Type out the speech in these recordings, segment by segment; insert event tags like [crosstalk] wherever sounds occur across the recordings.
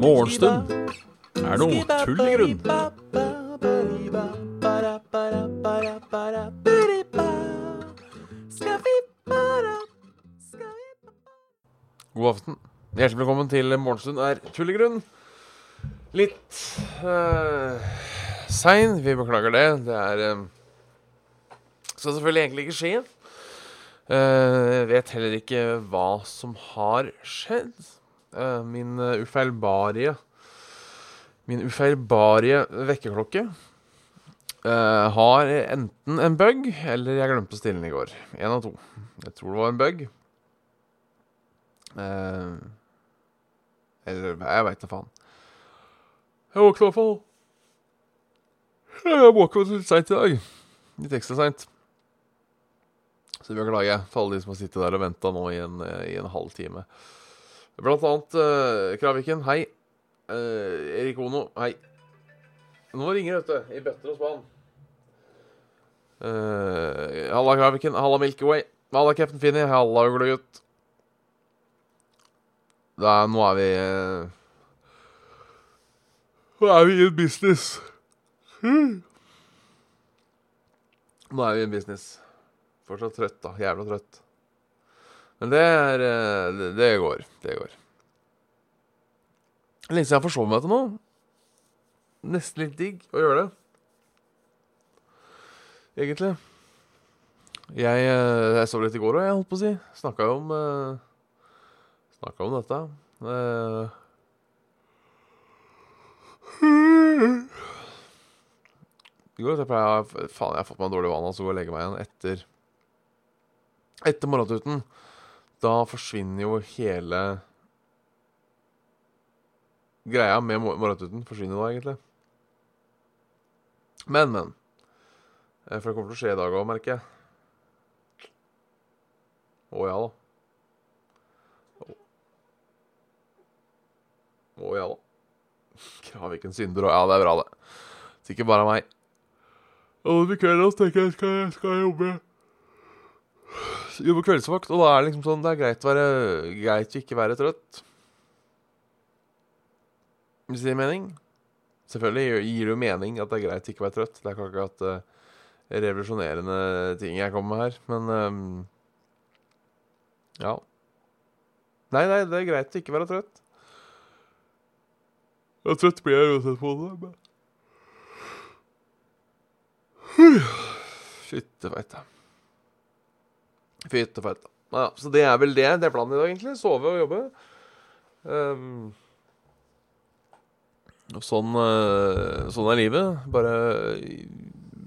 Morgenstund er noe tull i grunn. God aften. Hjertelig velkommen til Morgenstund er tull i grunn. Litt uh, sein. Vi beklager det. Det er uh, Skal selvfølgelig egentlig ikke skje. Uh, vet heller ikke hva som har skjedd. Uh, min ufeilbarige Min ufeilbarlige vekkerklokke har enten en bug, eller jeg glemte å stille den i går. Én av to. Jeg tror det var en bug. Eller jeg veit da faen. Jeg våkna i hvert fall. Jeg våkna litt seint i dag. Litt ekstra seint. Så beklager for alle de som har sittet der og venta nå i en, i en halvtime. Blant annet uh, Kraviken, hei. Uh, Erik Ono, hei. Nå ringer det, vet du. I bøtter og spann. Uh, halla, Kraviken. Halla, Milky Way. Halla, Captain Finny. Halla, uglegutt. Nå er vi uh, Nå er vi i business. Hmm. Nå er vi i business. Fortsatt trøtt, da. Jævla trøtt. Men det er det, det går. Det går. Lenge siden jeg har forsovet meg til noe. Nesten litt digg å gjøre det. Egentlig. Jeg, jeg sov litt i går òg, jeg holdt på å si. Snakka jo om uh, Snakka om dette. Uh, I går jeg pleier Faen, jeg har fått meg en dårlig vane så går jeg og legger meg igjen etter Etter morgentuten. Da forsvinner jo hele greia med morgentuten. Forsvinner da, egentlig. Men, men. For det kommer til å skje i dag òg, merker jeg. Å ja da. Å ja da. Kraviken synder òg. Ja, det er bra, det. Sikkert bare meg. Og i kveld så tenker jeg skal jeg skal jobbe Jobbe kveldsvakt, og da er det liksom sånn Det er greit å være Greit å ikke være trøtt. Hvis det gir mening. Selvfølgelig gir det jo mening at det er greit å ikke være trøtt. Det er ikke akkurat uh, revolusjonerende ting jeg kommer med her, men um, Ja. Nei, nei, det er greit å ikke være trøtt. Ja, trøtt blir jeg uansett på det, men Fytte feita. Fytte føtta. Ja, så det er vel det. Det er planen i dag, egentlig. Sove og jobbe. Um, og sånn, uh, sånn er livet. Bare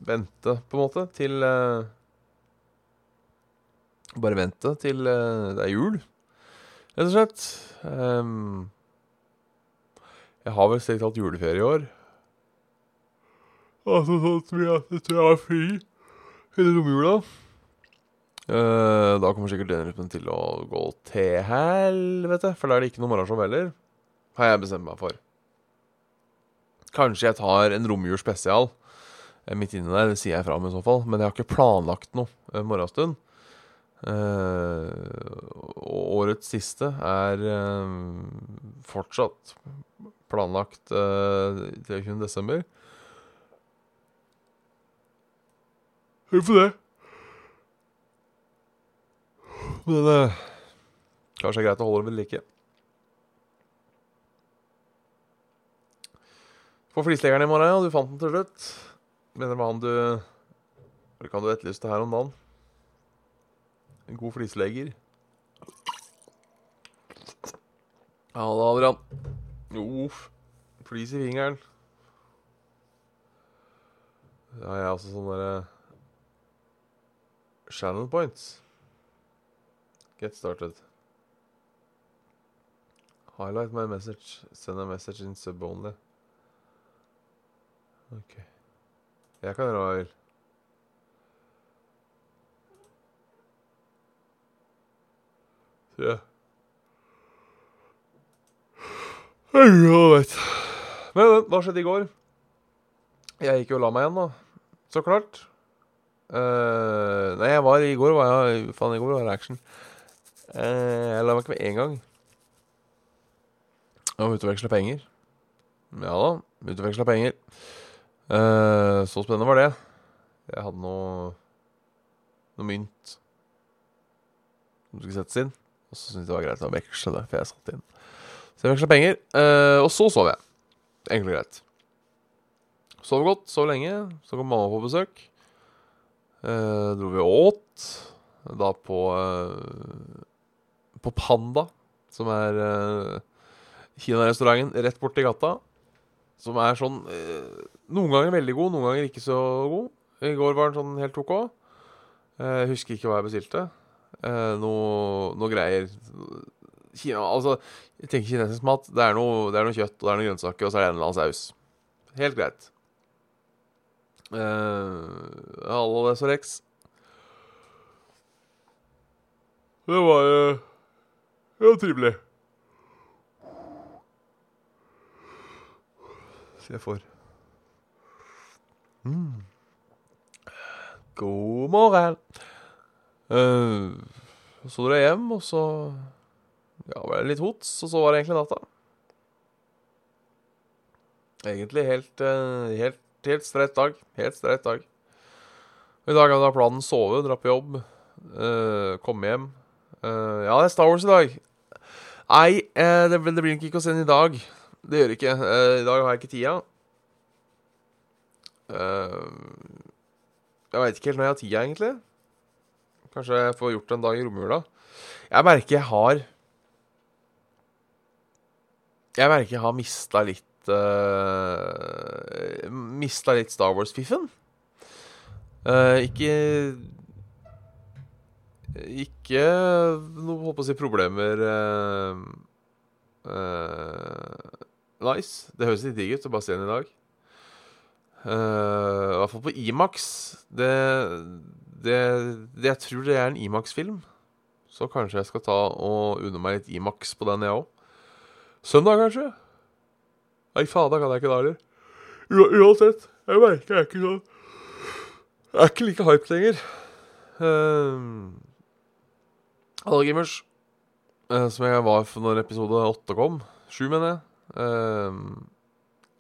vente, på en måte, til uh, Bare vente til uh, det er jul, rett og slett. Um, jeg har vel strengt tatt juleferie i år. Altså sånn at jeg tror jeg har fri hele romjula. Uh, da kommer sikkert den rytmen til å gå til helvete, for da er det ikke noe morgenshow heller. Har jeg bestemt meg for. Kanskje jeg tar en romjulsspesial midt inni der, det sier jeg fra om i så fall. Men jeg har ikke planlagt noe uh, morgenstund. Uh, årets siste er fortsatt planlagt uh, 23. desember. Hvorfor det. Men uh, kanskje det er greit å holde det ved like. Få flisleggeren i morgen, ja. Du fant den til slutt. Mener med han du Eller kan du etterlyste her om dagen? En god flislegger. Ja da, Adrian. Uff. Flis i fingeren. Ja, jeg har også sånne derre Channel points. Get started. Highlight my message. Send a message in sub only. Ok. Jeg kan gjøre hva jeg vil. Jeg vet. Men hva skjedde i går? Jeg gikk jo og la meg igjen, da. Så klart. Uh, nei, jeg var i går var jeg Faen, i går var det action. Eh, jeg la meg ikke med én gang. Var utveksla penger. Ja da, utveksla penger. Eh, så spennende var det. Jeg hadde noe Noe mynt som skulle settes inn. Og så syntes jeg det var greit å veksle det, for jeg satt inn. Så jeg veksla penger. eh, og så sov jeg. Enkelt og greit. Sov godt, sov lenge. Så kom mamma på besøk. Eh, dro vi og åt. Da på eh, På Panda, som er uh, kinarestauranten rett borti gata. Som er sånn uh, Noen ganger veldig god, noen ganger ikke så god. I går var den sånn helt OK. Uh, husker ikke hva jeg bestilte. Uh, noe, noe greier Kina, Altså, jeg tenker kinesisk mat. Det er, noe, det er noe kjøtt og det er noen grønnsaker, og så er det en eller annen saus. Helt greit. Uh, Hallo, det er Sorex. Det var uh, Det var trivelig. Så jeg får mm. God morgen. Uh, så dro jeg hjem, og så ja, var det litt hots, og så var det egentlig natta. Egentlig helt, uh, helt, helt streit dag. Helt streit dag. I dag hadde jeg planen sove, dra på jobb, uh, komme hjem. Uh, ja, det er Star Wars i dag. Nei, det, det, blir nok ikke å sende i dag. Det gjør det ikke. I dag har jeg ikke tida. jeg veit ikke helt når jeg har tida, egentlig. Kanskje jeg får gjort det en dag i romjula. Jeg merker jeg har Jeg merker jeg har mista litt uh, Mista litt Star Wars-fiffen. Uh, ikke Ikke noe holdt på å si problemer uh, Nice. Det høres litt digg ut å bare se den i dag. I hvert fall på Imax. Det det, det, Jeg tror det er en Imax-film. Så kanskje jeg skal ta og unne meg litt Imax på den, jeg òg. Søndag, kanskje? Nei, da kan jeg ikke da heller. Uansett, jeg merker jeg er ikke sånn Jeg er ikke like hype lenger. Uh, Alle gamers. Uh, som jeg var for når episode åtte kom. Sju, mener jeg. Uh,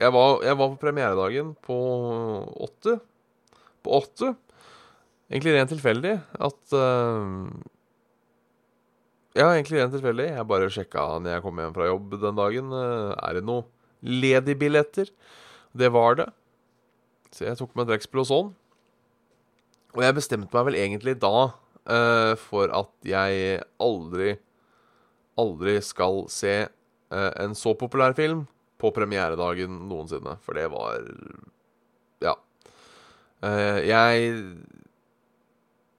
jeg, var, jeg var på premieredagen på åtte. På åtte. Egentlig rent tilfeldig at uh, Ja, egentlig rent tilfeldig. Jeg bare sjekka når jeg kom hjem fra jobb den dagen. Uh, er det noe ledige billetter? Det var det. Så jeg tok med trekkspill og sånn. Og jeg bestemte meg vel egentlig da uh, for at jeg aldri, aldri skal se en så populær film på premieredagen noensinne. For det var Ja. jeg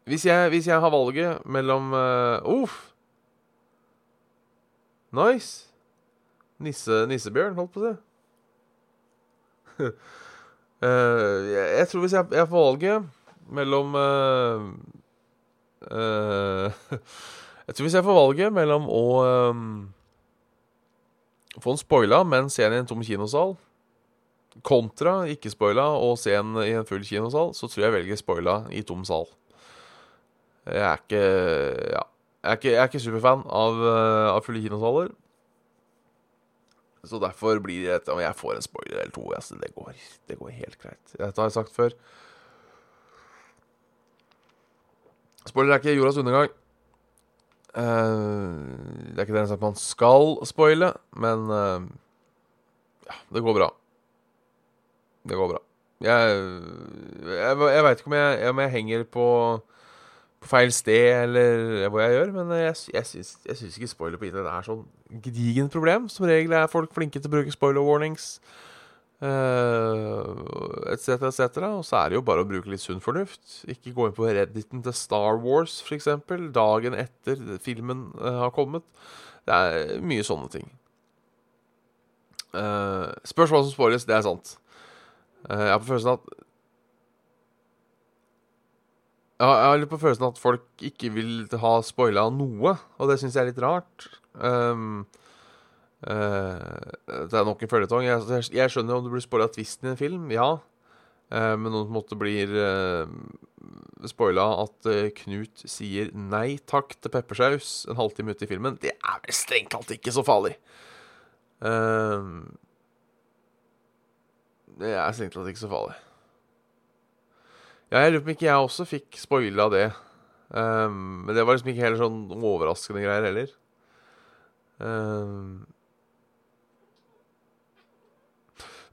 hvis jeg, hvis jeg, har valget mellom uh, Uff! Nice. Nisse, nissebjørn, holdt på å si. uh, [laughs] jeg, jeg, tror hvis jeg, jeg får valget mellom uh, [laughs] Jeg tror hvis jeg får valget mellom å um, få en spoila men se den i en tom kinosal, kontra ikke spoila og se den i en full kinosal, så tror jeg velger spoila i tom sal. Jeg er ikke Ja. Jeg er ikke, jeg er ikke superfan av, uh, av fulle kinosaler. Så derfor blir det om jeg får en spoiler eller to. Altså, det, går, det går helt greit. Dette har jeg sagt før. Spoiler er ikke jordas undergang. Uh, det er ikke det eneste man skal spoile, men uh, ja, det går bra. Det går bra. Jeg, jeg, jeg veit ikke om jeg, om jeg henger på på feil sted, eller hva jeg gjør. Men jeg, jeg, syns, jeg syns ikke spoiler på internett er sånn gedigent problem. Som regel er folk flinke til å bruke spoiler warnings etc., uh, etc. Et og så er det jo bare å bruke litt sunn fornuft. Ikke gå inn på redditen til Star Wars, f.eks., dagen etter filmen uh, har kommet. Det er mye sånne ting. Uh, spørs hva som spoiles, det er sant. Uh, jeg har på følelsen at ja, jeg har litt på følelsen at folk ikke vil ha spoila noe, og det syns jeg er litt rart. Um, uh, det er nok en føljetong. Jeg, jeg, skjønner om du blir spoila tvisten i en film, ja. Uh, men noen måte blir uh, spoila at eh, Knut sier nei takk til peppersaus en halvtime ute i filmen. Det er vel strengt tatt ikke så farlig. Eh, det er strengt tatt ikke så farlig. Ja, jeg lurer på om ikke jeg også fikk spoila det. Men det var liksom ikke heller sånn overraskende greier heller. Um,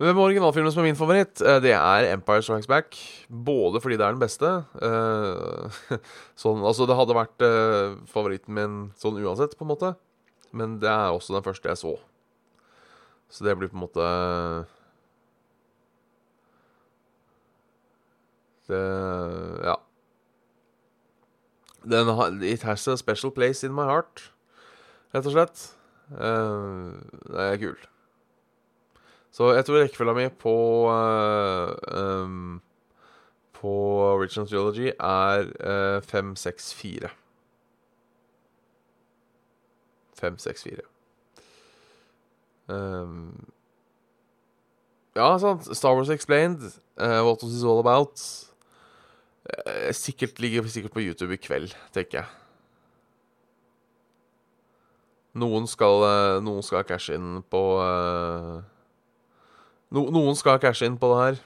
men hvem originalfilmen som er min favoritt? Eh, det er Empire Strikes Back. Både fordi det er den beste uh, [laughs] sånn, Altså, det hadde vært uh, favoritten min sånn uansett, på en måte. Men det er også den første jeg så. Så det blir på en måte Det Ja. Den it has a special place in my heart, rett og slett. Uh, det er kult. Så jeg tror rekkefølga mi på uh, um, På Original Geology er uh, 5, 6, 4. 5, 6, 4. Um, ja, sant. Star Wars Explained. Uh, what was this all about? Uh, sikkert ligger sikkert på YouTube i kveld, tenker jeg. Noen skal, noen skal cashe inn på uh, no, Noen skal cashe inn på det her.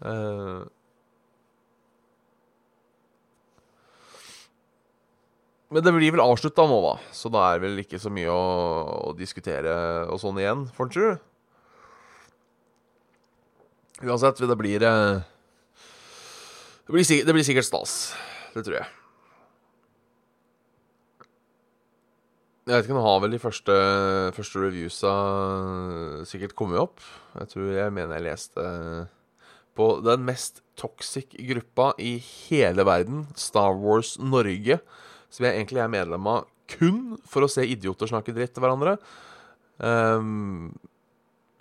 Uh, men det blir vel avslutta nå, da. Så da er vel ikke så mye å, å diskutere og sånn igjen, tro. Uansett, det blir uh, det blir, det blir sikkert stas. Det tror jeg. Jeg vet ikke, Nå har vel de første, første reviewsa sikkert kommet opp. Jeg tror jeg mener jeg leste på den mest toxic gruppa i hele verden, Star Wars Norge, som jeg egentlig er medlem av kun for å se idioter snakke dritt til hverandre. Um,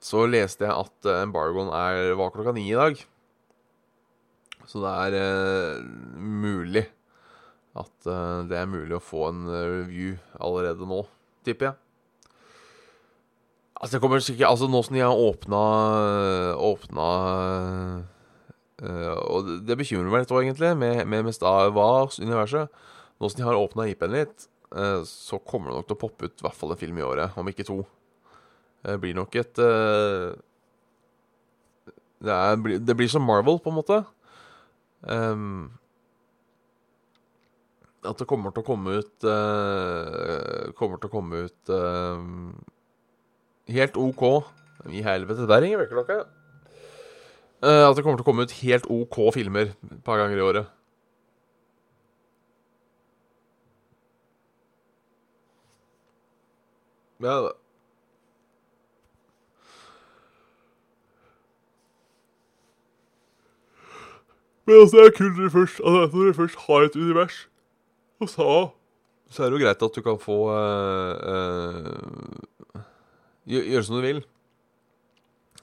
så leste jeg at embargoen er, var klokka ni i dag. Så det er uh, mulig at uh, det er mulig å få en uh, review allerede nå, tipper jeg. Altså, det kommer sikkert Altså, nå som de har åpna Åpna Og det bekymrer meg litt òg, egentlig, med, med, Star Wars-universet. Nå som de har åpna IP-en litt, så kommer det nok til å poppe ut i hvert fall en film i året, om ikke to. Det blir nok et det, er, det blir som Marvel, på en måte. Um, at det kommer til å komme ut uh, Kommer til å komme ut uh, helt OK I helvete, der ringer vekkerklokka. Uh, at det kommer til å komme ut helt OK filmer et par ganger i året. Ja, det Men altså, det er kult når du først, altså, du først har et univers, og så, så er det jo greit at du kan få uh, uh, Gjøre som du vil.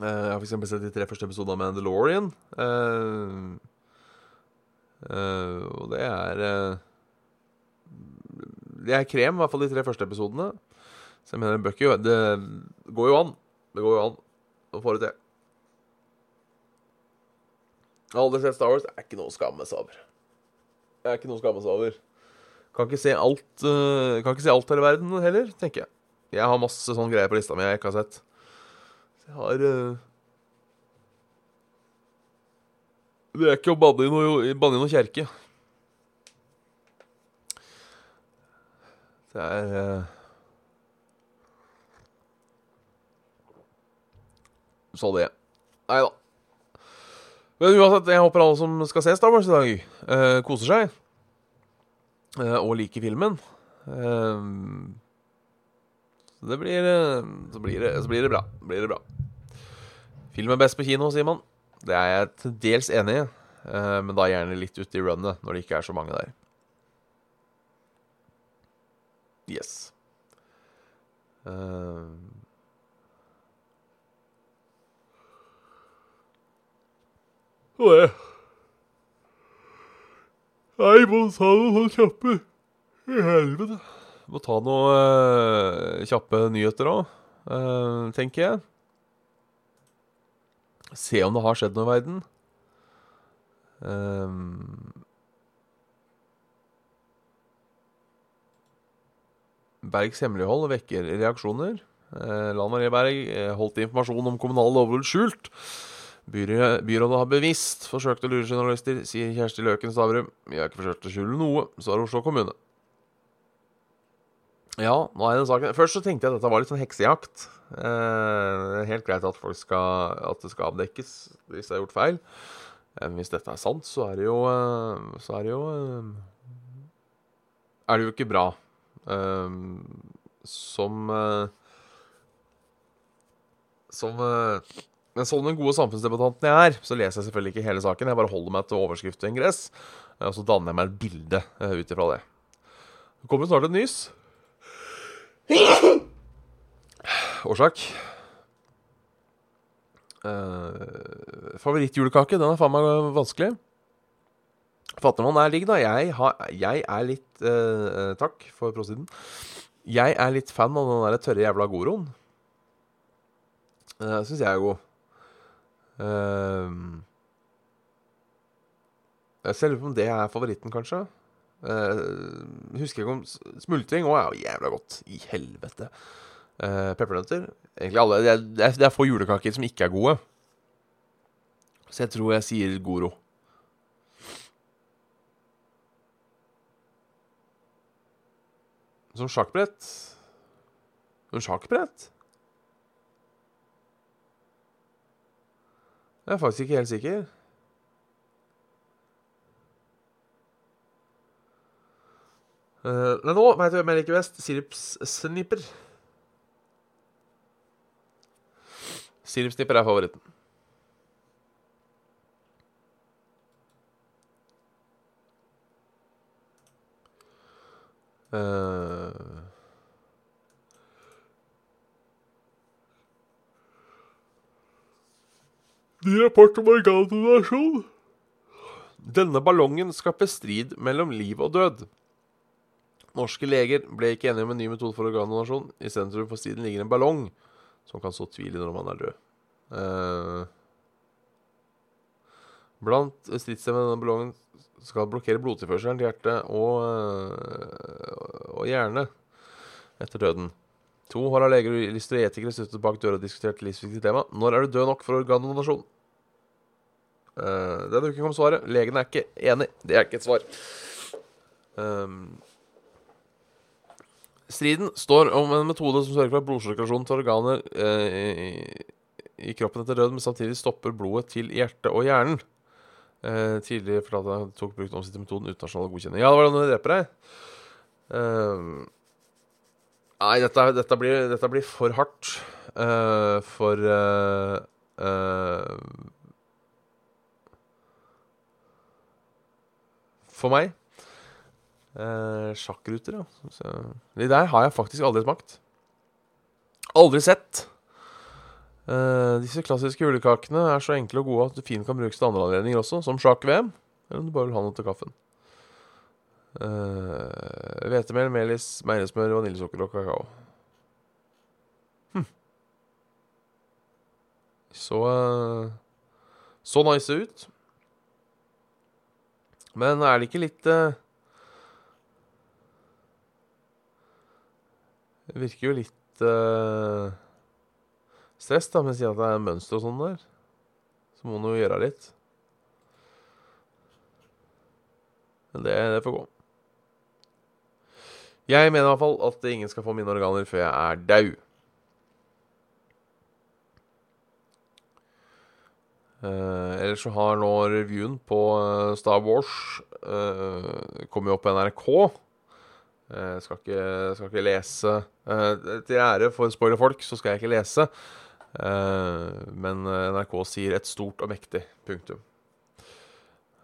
Uh, jeg har f.eks. sett de tre første episodene av Mandalorian. og det er Det er krem, i hvert fall de tre første episodene. Så jeg mener, Bucky Det går jo an. Det går jo an å få det til. Jeg har aldri sett Star Wars. Det er ikke noe å skamme seg over. Det er ikke noe å skamme seg over. Kan ikke se alt uh, Kan ikke se alt her i verden heller, tenker jeg. Jeg har masse sånne greier på lista mi jeg ikke har sett. Så jeg har uh, Det er ikke å banne i noe, noe kjerke. Det er uh, Så det. Nei da. Men uansett, jeg håper alle som skal se Star Wars i dag, uh, koser seg. Uh, og liker filmen. Uh, så det blir så blir det, så blir det bra. Blir det bra. Film er best på kino, sier man. Det er jeg til dels enig i. men da gjerne litt ute i runnet, når det ikke er så mange der. Yes. Uh, oh, det Nei, må ta noen kjappe. Helvete. Må ta noen eh, kjappe nyheter òg, eh, tenker jeg. Se om det har skjedd noe i verden. Um, Bergs hemmelighold vekker reaksjoner. Eh, Lan Marie Berg eh, holdt informasjon om kommunal lovbrudd skjult. Byrådet, har bevisst forsøkt å lure journalister, sier Kjersti Løken Stavrum. Vi har ikke forsøkt å skjule noe, svarer Oslo kommune. Ja, nå er den saken Først så tenkte jeg at dette var litt sånn heksejakt. Eh, helt greit at, folk skal, at det skal avdekkes hvis det er gjort feil. Eh, hvis dette er sant, så er det jo eh, Så er det jo eh, Er det jo ikke bra. Eh, som eh, Som men sånn den gode samfunnsdebattanten jeg er, så leser jeg selvfølgelig ikke hele saken. Jeg bare holder meg til overskrift og ingress, og så danner jeg meg et bilde ut ifra det. Det kommer snart et nys. Årsak? Uh, Favorittjulekake, den er faen meg vanskelig. Fatter man er digg, da. Jeg, har, jeg er litt uh, Takk for prosiden. Jeg er litt fan av den der tørre jævla Goroen. Uh, Syns jeg er god. Uh, jeg lurer på om det er favoritten, kanskje. Uh, husker ikke om Smultring òg er jo jævla godt. I helvete. Uh, Peppernøtter Egentlig alle. Det er, det er få julekaker som ikke er gode. Så jeg tror jeg sier Goro. Som sjakkbrett Som sjakkbrett? Jeg er faktisk ikke helt sikker. Uh, men nå veit du hvem jeg liker best. Sirupssnipper. Sirupssnipper er favoritten. Uh, Ny rapport om organdonasjon. Denne ballongen skaper strid mellom liv og død. Norske leger ble ikke enige om en ny metode for organdonasjon. I sentrum for striden ligger en ballong som kan så tvil når man er død. Eh, blant stridsstemmene denne ballongen skal blokkere blodtilførselen til hjertet og, uh, og hjerne etter døden. To har av leger, og og etikere støttet bak døra og diskutert livsviktige tema. Når er du død nok for organdonasjon? Uh, denne uken kom svaret. Legen er ikke enig. Det er ikke et svar. Um, Striden står om en metode som sørger for at til organer uh, i, i, kroppen etter død, men samtidig stopper blodet til hjertet og hjernen. Uh, tidligere fortalte jeg tok brukt omsidt metoden nasjonal godkjenning. Ja, det var den du dreper deg. Uh, nei, dette, dette, blir, dette, blir, for hardt uh, for uh, uh, For meg. Eh, sjakkruter, ja. Så, de der har jeg faktisk aldri smakt. Aldri sett. Eh, disse klassiske julekakene er så enkle og gode at du fint kan brukes til andre anledninger også, som sjakk-VM. Eller om du bare vil ha noe til kaffen. Eh, melis, meiresmør, vaniljesukker og kakao. Hm. Så uh, Så nice ut. Men er det ikke litt uh, Det virker jo litt uh, stress, da, å si at det er mønster og sånn der. Så må man jo gjøre litt. Men det, det får gå. Jeg mener i hvert fall at ingen skal få mine organer før jeg er dau. Uh, ellers så har nå reviewen på uh, Star Wars uh, kommet opp på NRK. Uh, skal ikke, skal ikke lese uh, Til ære for spoilerfolk så skal jeg ikke lese. Uh, men NRK sier 'et stort og mektig'. Punktum.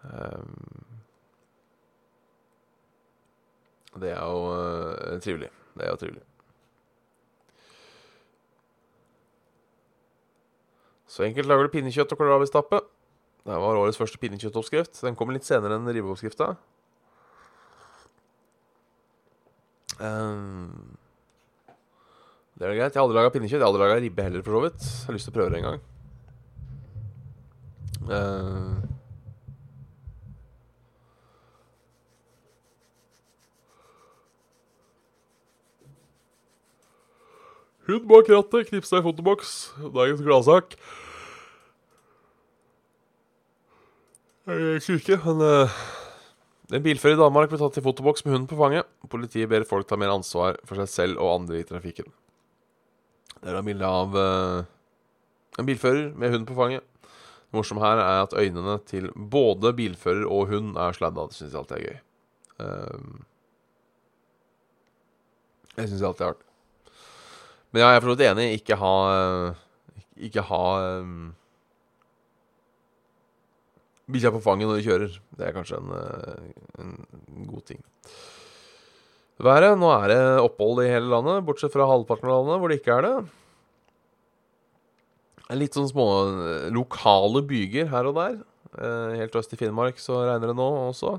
Um, det er jo trivelig. Det er jo trivelig. Så enkelt lager du pinnekjøtt og kålrabistappe. Det var årets første pinnekjøttoppskrift. Den kommer litt senere enn ribbeoppskrifta. Um, det er greit. Jeg har aldri laga pinnekjøtt. Jeg har aldri laga ribbe heller, for så vidt. Jeg har lyst til å prøve det en gang. Uh, Hund bak rattet, knipsa i fotoboks. Dagens gladsak. Jeg husker ikke, men uh, En bilfører i Danmark ble tatt i fotoboks med hunden på fanget. Politiet ber folk ta mer ansvar for seg selv og andre i trafikken. Det er bilde av uh, en bilfører med hund på fanget. Det morsomme her er at øynene til både bilfører og hund er sladda. Det syns jeg alltid er gøy. Jeg syns alltid er artig. Men jeg er for så vidt enig. Ikke ha Ikke ha bikkja på fanget når du kjører. Det er kanskje en, en, god ting. Været Nå er det opphold i hele landet, bortsett fra halvparten av landet hvor det ikke er det. Litt sånn små lokale byger her og der. Helt øst i Finnmark så regner det nå også.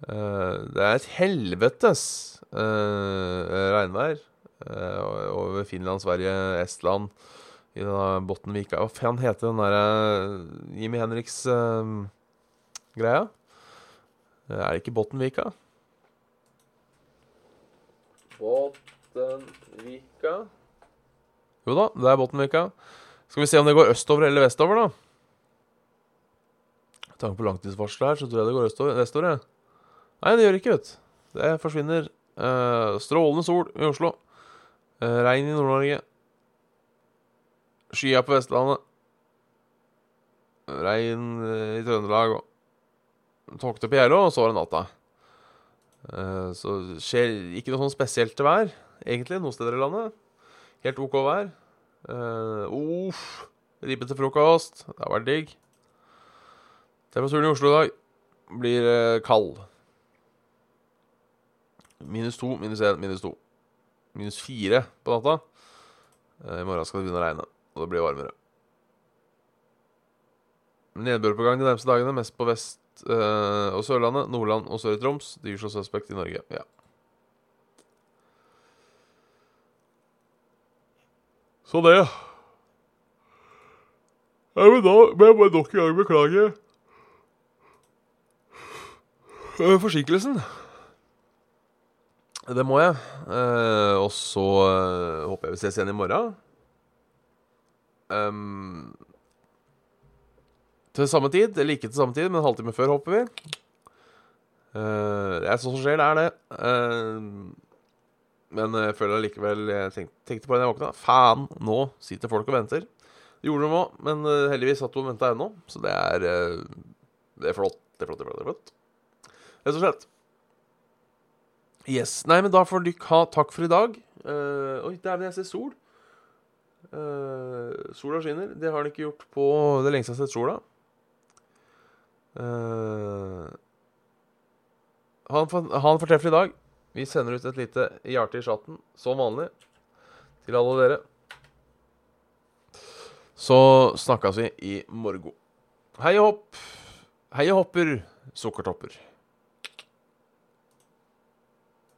Det er et helvetes regnvær over Finland, Sverige, Estland i denne Bottenvika Hva faen heter den derre Jimmy Henriks-greia? Uh, er det ikke Bottenvika? Bottenvika Jo da, det er Bottenvika. Skal vi se om det går østover eller vestover, da. Med tanke på langtidsvarselet her, så tror jeg det går østover, vestover. Nei, det gjør det ikke, vet du. Det forsvinner. Uh, strålende sol i Oslo. Uh, regn i Nord-Norge. Skya på Vestlandet. Regn uh, i Trøndelag. Og tåkete på Geilo, og så var det natta. Uh, så skjer ikke noe sånn spesielt til vær, egentlig, noen steder i landet. Helt OK vær. Uh, uff. Ribbe til frokost. Det har vært digg. Temperaturen i Oslo i dag blir kald. Minus to, minus én, minus to. Minus fire på natta. I morgen skal det begynne å regne, og det blir varmere. Nedbør på gang de nærmeste dagene, mest på Vest- øh, og Sørlandet, Nordland og Sør-Troms. Dyrs og suspect i Norge. Ja. Så det. Ja, men da må jeg bare nok en gang beklage forsinkelsen. Det må jeg. Eh, og så eh, håper jeg vi ses igjen i morgen. Um, til samme tid, eller ikke til samme tid, men en halvtime før, håper vi. Uh, det er sånt som skjer, det er det. Uh, men jeg føler allikevel Jeg tenkte, tenkte på det da jeg våkna. Faen, nå sitter folk og venter. Det gjorde de òg, men uh, heldigvis satt hun og venta ennå. Så det er Det er flott. Det er flott, det er flott. Det er flott. Rett og slett. Yes. Nei, men da får dere ha takk for i dag. Uh, oi, dæven, jeg ser sol. Uh, sola skinner. Det har den ikke gjort på det lengste jeg har sett sola. Uh, ha, en, fortreffelig dag. Vi sender ut et lite hjerte i chatten, som vanlig, til alle dere. Så snakkes vi i morgen. Hei og hopp. Hei og hopper, sukkertopper.